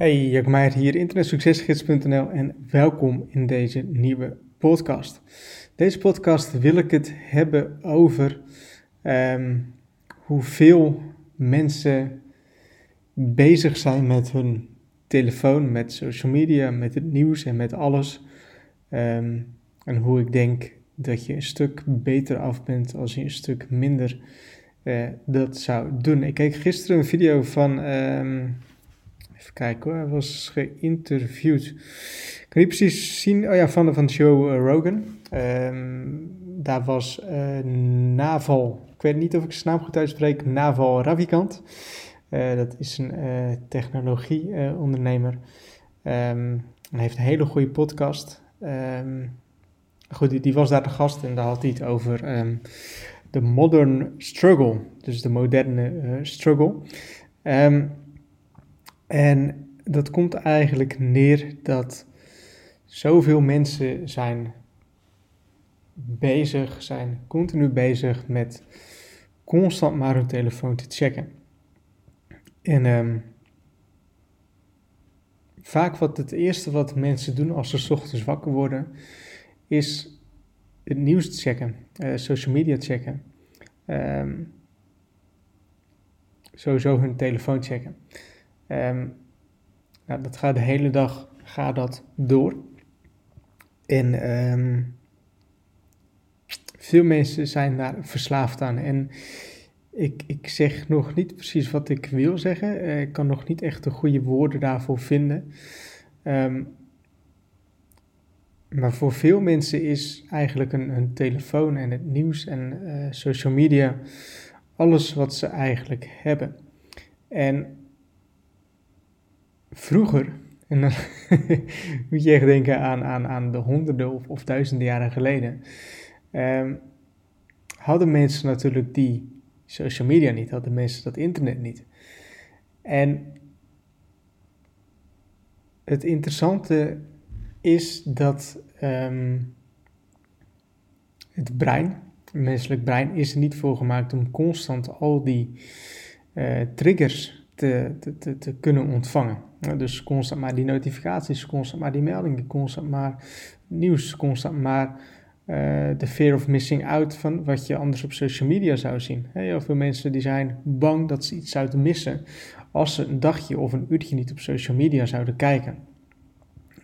Hey, Jack Meijer hier, internetsuccesgids.nl en welkom in deze nieuwe podcast. Deze podcast wil ik het hebben over um, hoeveel mensen bezig zijn met hun telefoon, met social media, met het nieuws en met alles. Um, en hoe ik denk dat je een stuk beter af bent als je een stuk minder uh, dat zou doen. Ik keek gisteren een video van... Um, Even kijken hoor, hij was geïnterviewd. Ik kan niet precies zien, oh ja, van, van Joe uh, Rogan. Um, daar was uh, Naval, ik weet niet of ik zijn naam goed uitspreek, Naval Ravikant. Uh, dat is een technologieondernemer. Um, hij heeft een hele goede podcast. Um, goed, die, die, was daar de gast en daar had hij het over de modern struggle. Dus de moderne struggle. Um, en dat komt eigenlijk neer dat zoveel mensen zijn bezig, zijn continu bezig met constant maar hun telefoon te checken. En um, vaak wat het eerste wat mensen doen als ze ochtends wakker worden, is het nieuws checken, uh, social media checken. Um, sowieso hun telefoon checken. Um, nou, dat gaat de hele dag gaat dat door. En um, veel mensen zijn daar verslaafd aan. En ik, ik zeg nog niet precies wat ik wil zeggen. Eh, ik kan nog niet echt de goede woorden daarvoor vinden. Um, maar voor veel mensen is eigenlijk een, een telefoon en het nieuws en uh, social media alles wat ze eigenlijk hebben. En vroeger, en dan moet je echt denken aan, aan, aan de honderden of, duizenden jaren geleden, um, hadden mensen natuurlijk die social media niet, hadden mensen dat internet niet. En het interessante is dat um, het brein, het menselijk brein, is er niet voor gemaakt om constant al die uh, triggers te, te, te, kunnen ontvangen. Dus constant maar die notificaties, constant maar die meldingen, constant maar nieuws, constant maar uh, de fear of missing out van wat je anders op social media zou zien. Heel veel mensen die zijn bang dat ze iets zouden missen als ze een dagje of een uurtje niet op social media zouden kijken.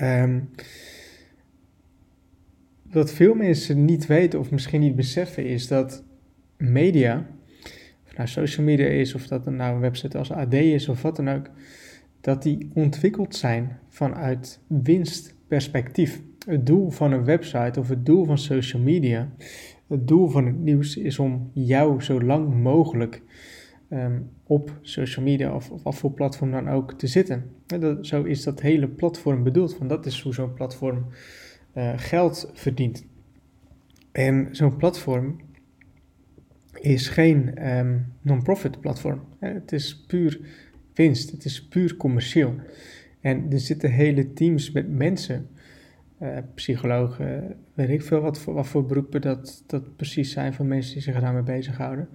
Um, wat veel mensen niet weten of misschien niet beseffen is dat media, of nou social media is of dat nou een website als AD is of wat dan ook, dat die ontwikkeld zijn vanuit winstperspectief. Het doel van een website of het doel van social media, het doel van het nieuws is om jou zo lang mogelijk um, op social media of, of wat platform dan ook te zitten. Dat, zo is dat hele platform bedoeld, want dat is hoe zo'n platform uh, geld verdient. En zo'n platform is geen um, non-profit platform. Het is puur winst. Het is puur commercieel. En er zitten hele teams met mensen, uh, psychologen, weet ik veel wat voor, wat voor beroepen dat, dat precies zijn van mensen die zich daarmee bezighouden.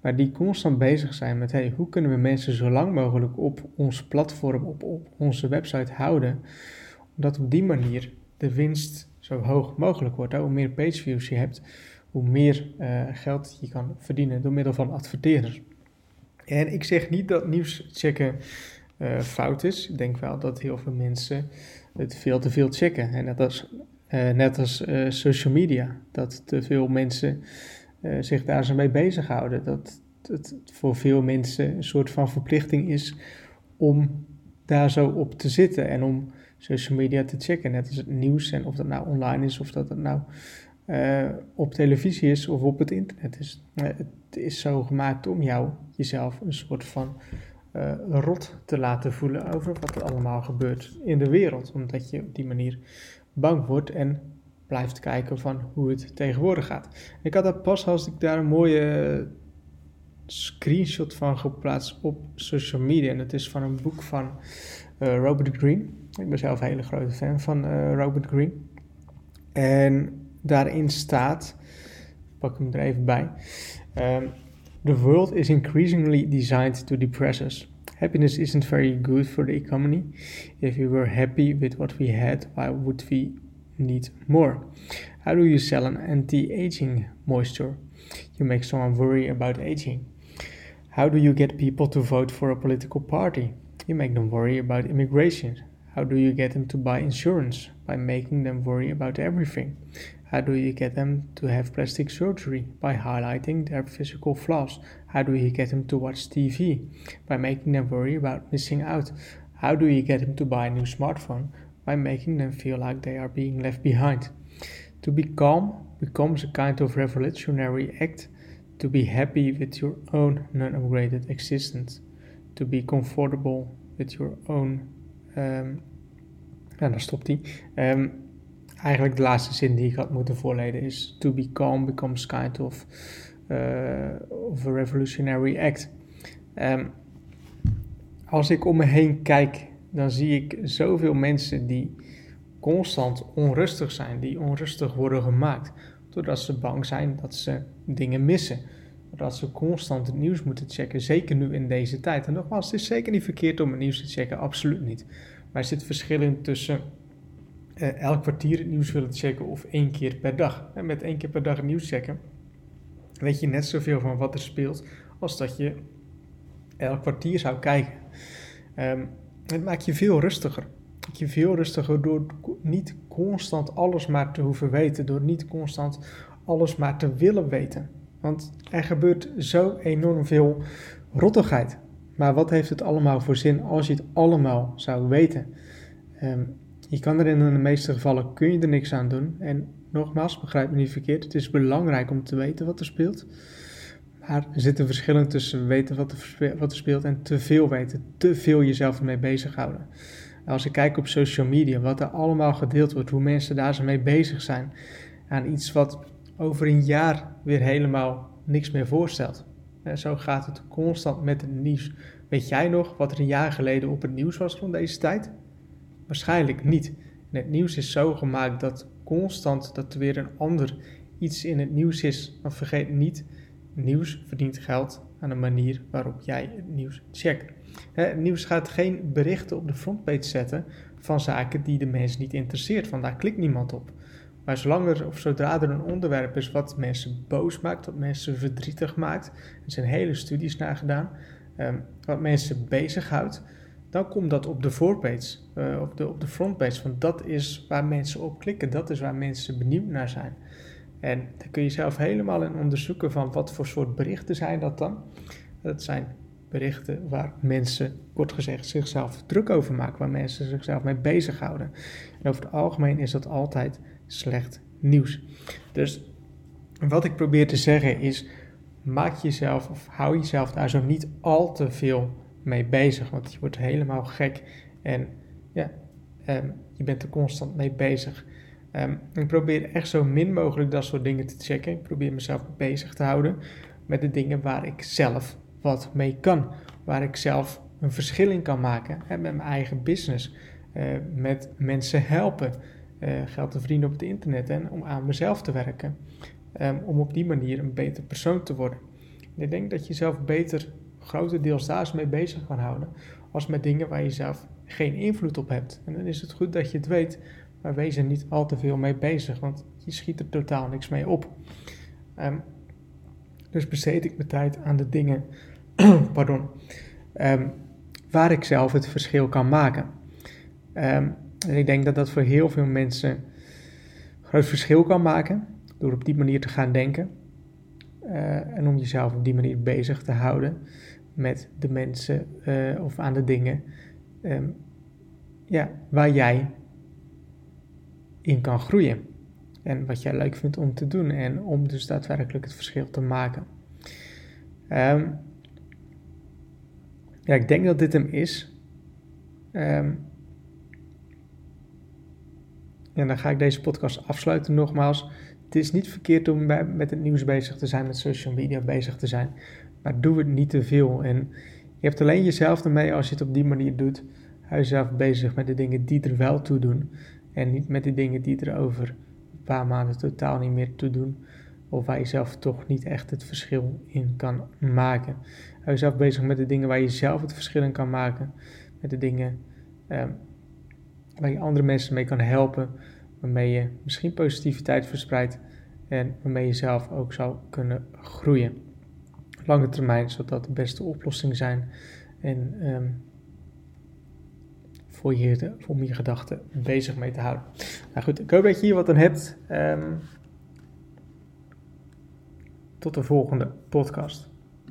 Maar die constant bezig zijn met hey, hoe kunnen we mensen zo lang mogelijk op ons platform, op, op onze website houden. Omdat op die manier de winst zo hoog mogelijk wordt. Hoe meer pageviews je hebt, hoe meer uh, geld je kan verdienen door middel van adverteerders. En ik zeg niet dat nieuws checken uh, fout is. Ik denk wel dat heel veel mensen het veel te veel checken. En als, uh, net als uh, social media. Dat te veel mensen zich daar zo mee bezighouden. Dat het voor veel mensen een soort van verplichting is om daar zo op te zitten. En om social media te checken. Net als het nieuws. En of dat nou online is of dat het nou op televisie is of op het internet is. het is zo gemaakt om jou jezelf een soort van uh, rot te laten voelen over wat er allemaal gebeurt in de wereld. Omdat je op die manier bang wordt en blijft kijken van hoe het tegenwoordig gaat. Ik had dat pas als ik daar een mooie screenshot van geplaatst op social media. En dat is van een boek van Robert Greene. Ik ben zelf een hele grote fan van Robert Greene. En daarin staat, pak hem er even bij. Um, The world is increasingly designed to depress us. Happiness isn't very good for the economy. If we were happy with what we had, why would we need more? How do you sell an anti aging moisture? You make someone worry about aging. How do you get people to vote for a political party? You make them worry about immigration. How do you get them to buy insurance? By making them worry about everything. How do you get them to have plastic surgery? By highlighting their physical flaws. How do you get them to watch TV? By making them worry about missing out. How do you get them to buy a new smartphone? By making them feel like they are being left behind. To be calm becomes a kind of revolutionary act. To be happy with your own non upgraded existence. To be comfortable with your own. Um, nou, dan. Um, eigenlijk de laatste zin die ik had moeten voorlezen is: To be calm becomes kind of, uh, of a revolutionary act. Um, als ik om me heen kijk, dan zie ik zoveel mensen die constant onrustig zijn, die onrustig worden gemaakt, doordat ze bang zijn dat ze dingen missen. Doordat ze constant het nieuws moeten checken, zeker nu in deze tijd. En nogmaals, het is zeker niet verkeerd om het nieuws te checken, absoluut niet. Maar er zit verschil in tussen uh, elk kwartier het nieuws willen checken of één keer per dag. En met één keer per dag nieuws checken, weet je net zoveel van wat er speelt als dat je elk kwartier zou kijken. Um, het maakt je veel rustiger. Het maakt je veel rustiger door niet constant alles maar te hoeven weten, door niet constant alles maar te willen weten. Want er gebeurt zo enorm veel rottigheid. Maar wat heeft het allemaal voor zin als je het allemaal zou weten? Um, je kan er in de meeste gevallen kun je er niks aan doen. En nogmaals, begrijp me niet verkeerd, het is belangrijk om te weten wat er speelt. Maar er zit een verschil tussen weten wat er, wat er speelt en te veel weten, te veel jezelf ermee bezighouden. Als ik kijk op social media, wat er allemaal gedeeld wordt, hoe mensen daar zo mee bezig zijn aan iets wat over een jaar weer helemaal niks meer voorstelt. En zo gaat het constant met het nieuws. Weet jij nog wat er een jaar geleden op het nieuws was rond deze tijd? Waarschijnlijk niet. het nieuws is zo gemaakt dat constant dat er weer een ander iets in het nieuws is. Maar vergeet niet, nieuws verdient geld aan de manier waarop jij het nieuws checkt. Het nieuws gaat geen berichten op de frontpage zetten van zaken die de mensen niet interesseert, want daar klikt niemand op. Maar zolang er, of zodra er een onderwerp is wat mensen boos maakt, wat mensen verdrietig maakt, er zijn hele studies naar gedaan, ehm, wat mensen bezighoudt, dan komt dat op de voorpage, uh, op, de, op de frontpage. Want dat is waar mensen op klikken, dat is waar mensen benieuwd naar zijn. En daar kun je zelf helemaal in onderzoeken van wat voor soort berichten zijn dat dan. Dat zijn berichten waar mensen, kort gezegd, zichzelf druk over maken, waar mensen zichzelf mee bezighouden. En over het algemeen is dat altijd slecht nieuws. Dus wat ik probeer te zeggen is, maak jezelf of hou jezelf daar zo niet al te veel mee bezig, want je wordt helemaal gek en ja, um, je bent er constant mee bezig. Um, ik probeer echt zo min mogelijk dat soort dingen te checken. Ik probeer mezelf bezig te houden met de dingen waar ik zelf wat mee kan, waar ik zelf een verschil in kan maken hè, met mijn eigen business, uh, met mensen helpen, uh, geld te verdienen op het internet en om aan mezelf te werken, um, om op die manier een beter persoon te worden. En ik denk dat je zelf beter grotendeels daar mee bezig kan houden, als met dingen waar je zelf geen invloed op hebt. En dan is het goed dat je het weet, maar wees er niet al te veel mee bezig, want je schiet er totaal niks mee op. Um, dus besteed ik mijn tijd aan de dingen pardon, um, waar ik zelf het verschil kan maken. Um, en ik denk dat dat voor heel veel mensen groot verschil kan maken door op die manier te gaan denken. Uh, en om jezelf op die manier bezig te houden met de mensen uh, of aan de dingen um, ja, waar jij in kan groeien. En wat jij leuk vindt om te doen en om dus daadwerkelijk het verschil te maken. Um, ja, ik denk dat dit hem is. Um, en dan ga ik deze podcast afsluiten nogmaals. Het is niet verkeerd om met het nieuws bezig te zijn, met social media bezig te zijn. Maar doe het niet te veel. En je hebt alleen jezelf ermee als je het op die manier doet. Hou jezelf bezig met de dingen die er wel toe doen. En niet met de dingen die er over een paar maanden totaal niet meer toe doen. of waar je zelf toch niet echt het verschil in kan maken. Hou jezelf bezig met de dingen waar je zelf het verschil in kan maken, met de dingen um, waar je andere mensen mee kan helpen, waarmee je misschien positiviteit verspreidt en waarmee je zelf ook zou kunnen groeien. Lange termijn zal dat de beste oplossing zijn en um, voor je, om je gedachten bezig mee te houden. Nou goed, ik hoop dat je hier wat aan hebt. Um, tot de volgende podcast.